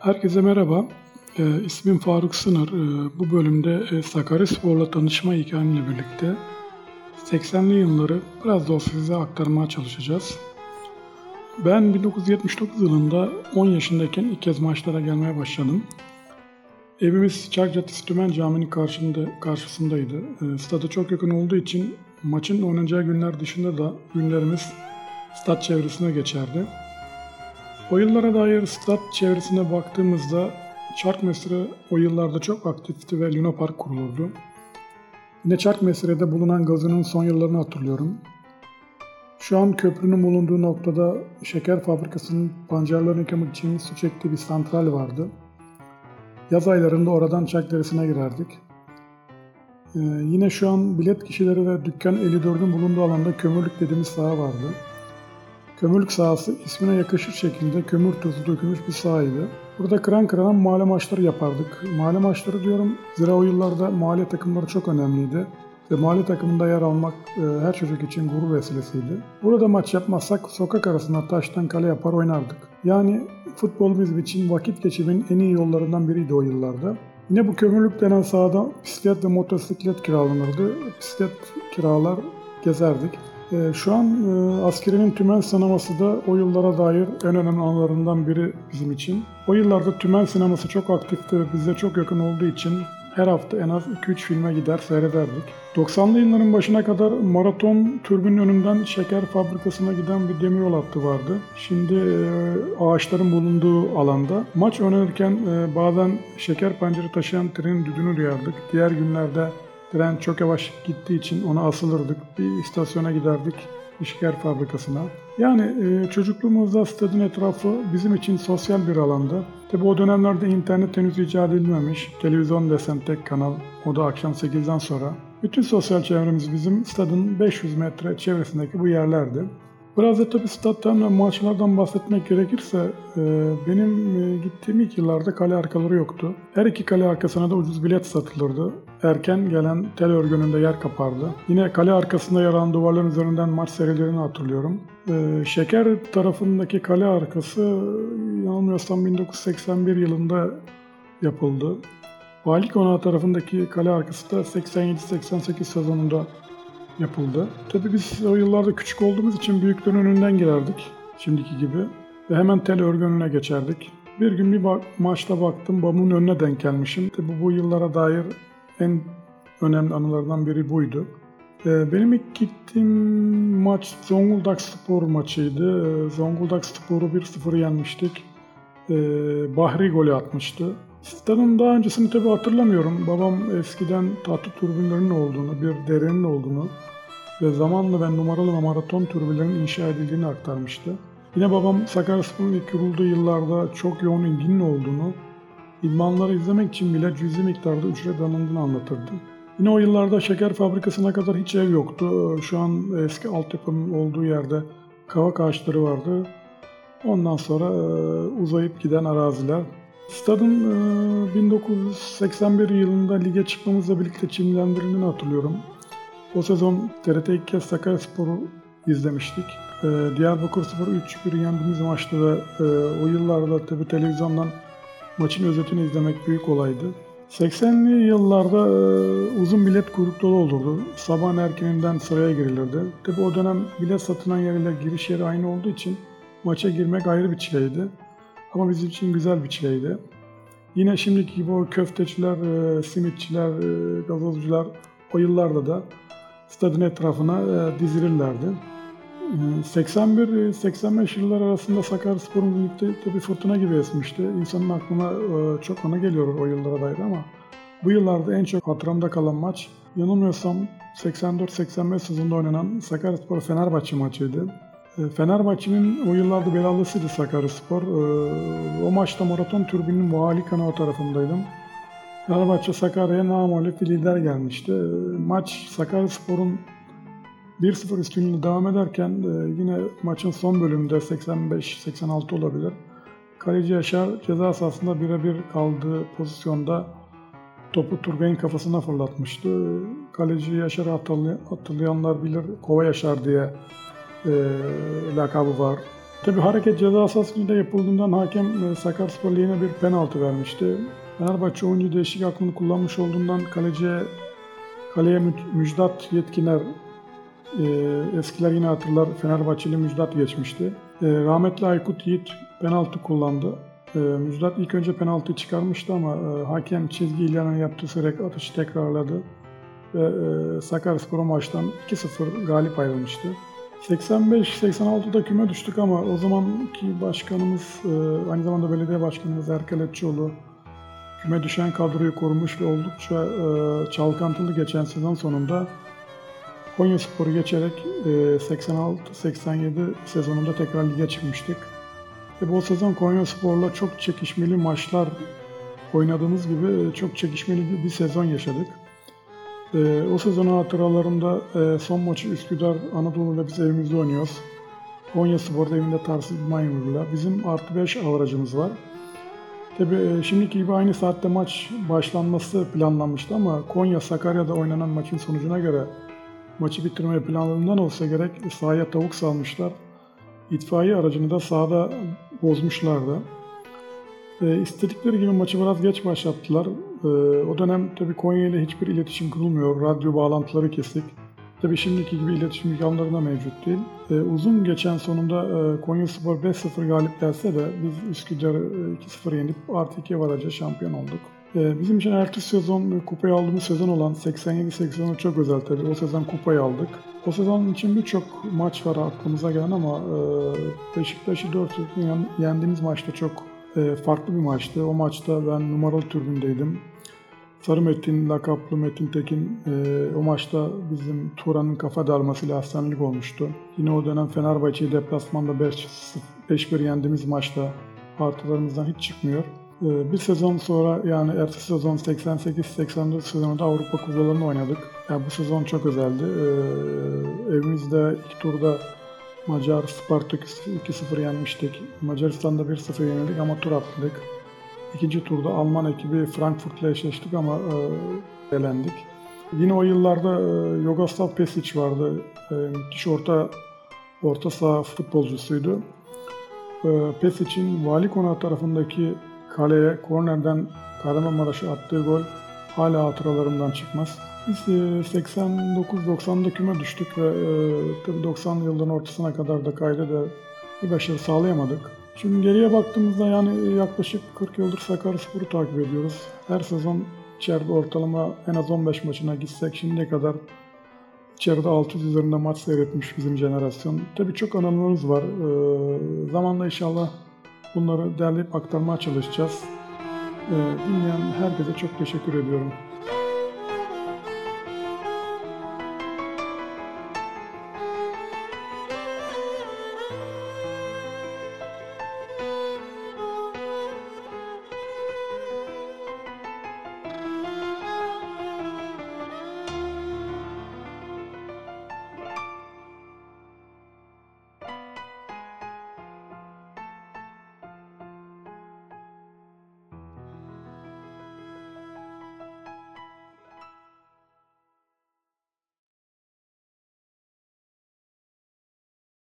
Herkese merhaba. E, ismim Faruk Sınır. E, bu bölümde e, Sakaryaspor'la tanışma hikayemle birlikte 80'li yılları biraz da size aktarmaya çalışacağız. Ben 1979 yılında 10 yaşındayken ilk kez maçlara gelmeye başladım. Evimiz Çark Caddesi Tümen Camii'nin karşında, karşısındaydı. E, stada çok yakın olduğu için maçın oynanacağı günler dışında da günlerimiz stat çevresine geçerdi. O yıllara dair stat çevresine baktığımızda Çarkmesire o yıllarda çok aktifti ve Luna Park kurulurdu. Yine Çarkmesire'de bulunan gazının son yıllarını hatırlıyorum. Şu an köprünün bulunduğu noktada şeker fabrikasının pancarlarını yıkamak için su çektiği bir santral vardı. Yaz aylarında oradan Çak Deresi'ne girerdik. Ee, yine şu an bilet kişileri ve dükkan 54'ün bulunduğu alanda kömürlük dediğimiz saha vardı. Kömürlük sahası ismine yakışır şekilde kömür tuzu dökülmüş bir sahaydı. Burada kıran kıran mahalle maçları yapardık. Mahalle maçları diyorum zira o yıllarda mahalle takımları çok önemliydi. Ve mahalle takımında yer almak e, her çocuk için gurur vesilesiydi. Burada maç yapmazsak sokak arasında taştan kale yapar oynardık. Yani futbol bizim için vakit geçirmenin en iyi yollarından biriydi o yıllarda. Yine bu kömürlük denen sahada bisiklet ve motosiklet kiralanırdı. Bisiklet kiralar gezerdik. Ee, şu an e, askerinin tümen sineması da o yıllara dair en önemli anlarından biri bizim için. O yıllarda tümen sineması çok aktifti bize çok yakın olduğu için her hafta en az 2-3 filme gider seyrederdik. 90'lı yılların başına kadar maraton türbinin önünden şeker fabrikasına giden bir demiryol hattı vardı. Şimdi e, ağaçların bulunduğu alanda. Maç oynanırken e, bazen şeker pancarı taşıyan trenin düdüğünü duyardık. Diğer günlerde Tren çok yavaş gittiği için ona asılırdık. Bir istasyona giderdik. İşker fabrikasına. Yani e, çocukluğumuzda stadın etrafı bizim için sosyal bir alanda. Tabi o dönemlerde internet henüz icat edilmemiş. Televizyon desen tek kanal. O da akşam 8'den sonra. Bütün sosyal çevremiz bizim stadın 500 metre çevresindeki bu yerlerdi. Biraz da tabii stat'tan ve maçlardan bahsetmek gerekirse e, benim e, gittiğim ilk yıllarda kale arkaları yoktu. Her iki kale arkasına da ucuz bilet satılırdı. Erken gelen tel örgününde yer kapardı. Yine kale arkasında yer alan duvarların üzerinden maç serilerini hatırlıyorum. E, Şeker tarafındaki kale arkası yanılmıyorsam 1981 yılında yapıldı. Vali Konağı tarafındaki kale arkası da 87-88 sezonunda yapıldı. Tabii biz o yıllarda küçük olduğumuz için büyüklerin önünden girerdik şimdiki gibi. Ve hemen tel örgü önüne geçerdik. Bir gün bir bak, maçta baktım babamın önüne denk gelmişim. Tabii bu yıllara dair en önemli anılardan biri buydu. Ee, benim ilk gittiğim maç Zonguldak Spor maçıydı. Ee, Zonguldak Spor'u 1-0 yenmiştik. Ee, Bahri golü atmıştı. Stadın daha öncesini tabii hatırlamıyorum. Babam eskiden tatlı türbinlerinin olduğunu, bir derenin olduğunu ve zamanla ben numaralı ve maraton türbinlerinin inşa edildiğini aktarmıştı. Yine babam Sakaryaspor'un ilk kurulduğu yıllarda çok yoğun ilginin olduğunu, idmanları izlemek için bile cüzi miktarda ücret alındığını anlatırdı. Yine o yıllarda şeker fabrikasına kadar hiç ev yoktu. Şu an eski altyapının olduğu yerde kavak ağaçları vardı. Ondan sonra e, uzayıp giden araziler. Stadın 1981 e, yılında lige çıkmamızla birlikte çimlendirildiğini hatırlıyorum. O sezon TRT ilk kez Sakaryaspor'u izlemiştik. E, Diyarbakır Spor'u 3-1 yendiğimiz maçta da e, o yıllarda tabi televizyondan maçın özetini izlemek büyük olaydı. 80'li yıllarda uzun bilet kuyrukları olurdu. Sabahın erkeninden sıraya girilirdi. Tabi o dönem bilet satılan yer ile giriş yeri aynı olduğu için maça girmek ayrı bir çileydi. Ama bizim için güzel bir çileydi. Yine şimdiki gibi o köfteciler, e, simitçiler, e, gazozcular o yıllarda da stadın etrafına e, dizilirlerdi. 81-85 yıllar arasında Sakaryaspor'un birlikte bir fırtına gibi esmişti. İnsanın aklına çok ana geliyor o yıllara dair ama bu yıllarda en çok hatırımda kalan maç yanılmıyorsam 84-85 sezonunda oynanan Sakaryaspor Fenerbahçe maçıydı. E, Fenerbahçe'nin o yıllarda belalısıydı Sakaryaspor. E, o maçta maraton türbinin vali kanağı tarafındaydım. Fenerbahçe Sakarya'ya namalip bir lider gelmişti. E, maç Sakaryaspor'un 1-0 üstünlüğü devam ederken yine maçın son bölümünde 85-86 olabilir. Kaleci Yaşar ceza sahasında birebir kaldığı pozisyonda topu Turgay'ın kafasına fırlatmıştı. Kaleci Yaşar'ı hatırlayanlar bilir Kova Yaşar diye e, lakabı var. Tabi hareket ceza sahasında yapıldığından hakem e, Sakaryaspor lehine bir penaltı vermişti. Fenerbahçe oyuncu değişik aklını kullanmış olduğundan kaleciye kaleye Müjdat Yetkiner e, eskiler yine hatırlar Fenerbahçeli Müjdat geçmişti. E, rahmetli Aykut Yiğit penaltı kullandı. E, Müjdat ilk önce penaltı çıkarmıştı ama e, hakem çizgi ilanı yaptı sürekli atışı tekrarladı. Ve e, Sakaryaspor maçtan 2-0 galip ayrılmıştı. 85-86'da küme düştük ama o zamanki başkanımız, e, aynı zamanda belediye başkanımız Erkel Etçioğlu küme düşen kadroyu korumuş ve oldukça e, çalkantılı geçen sezon sonunda Konya Spor'u geçerek 86-87 e, sezonunda tekrar lige çıkmıştık. Ve bu sezon Konya Spor'la çok çekişmeli maçlar oynadığımız gibi çok çekişmeli bir sezon yaşadık. E, o sezonun hatıralarında e, son maçı Üsküdar Anadolu'yla biz evimizde oynuyoruz. Konya Spor'da evinde Tarsus Maymunlu'yla. Bizim artı 5 avarajımız var. Tabi e, şimdiki gibi aynı saatte maç başlanması planlanmıştı ama Konya Sakarya'da oynanan maçın sonucuna göre maçı bitirmeye planladığından olsa gerek sahaya tavuk salmışlar. İtfaiye aracını da sahada bozmuşlardı. E, istedikleri gibi maçı biraz geç başlattılar. E, o dönem tabii Konya ile hiçbir iletişim kurulmuyor. Radyo bağlantıları kesik. Tabii şimdiki gibi iletişim imkanları da mevcut değil. E, uzun geçen sonunda e, Konya Spor 5-0 galip gelse de biz Üsküdar'ı 2-0 yenip artı 2 varaca şampiyon olduk. E, bizim için ertesi sezon e, kupayı aldığımız sezon olan 87-80 çok özel tabii. O sezon kupayı aldık. O sezon için birçok maç var aklımıza gelen ama e, Beşiktaş'ı 4 yendiğimiz maçta çok e, farklı bir maçtı. O maçta ben numaralı türbündeydim. Sarı Metin, lakaplı Metin Tekin e, o maçta bizim Turan'ın kafa darmasıyla hastanelik olmuştu. Yine o dönem Fenerbahçe'yi deplasmanda 5-1 yendiğimiz maçta artılarımızdan hiç çıkmıyor. E, bir sezon sonra yani ertesi sezon 88-84 sezonunda Avrupa kupalarını oynadık. Yani bu sezon çok özeldi. E, evimizde ilk turda Macar Spartak 2-0 yenmiştik. Macaristan'da 1-0 yenildik ama tur atladık. İkinci turda Alman ekibi Frankfurt'la eşleştik ama e, elendik. Yine o yıllarda e, Yugoslav Pesic vardı. E, müthiş orta orta saha futbolcusuydu. E, Pesic'in Vali Konağı tarafındaki kaleye kornerden Kahramanmaraş'a attığı gol hala hatıralarımdan çıkmaz. Biz 89-90'da e, küme düştük ve e, tabii 90 yılların ortasına kadar da kayda da bir başarı sağlayamadık. Şimdi geriye baktığımızda yani yaklaşık 40 yıldır Sakaryaspor'u takip ediyoruz. Her sezon içeride ortalama en az 15 maçına gitsek şimdiye kadar içeride 600 üzerinde maç seyretmiş bizim jenerasyon. Tabii çok anılarımız var. Ee, zamanla inşallah bunları derleyip aktarmaya çalışacağız. Ee, dinleyen herkese çok teşekkür ediyorum.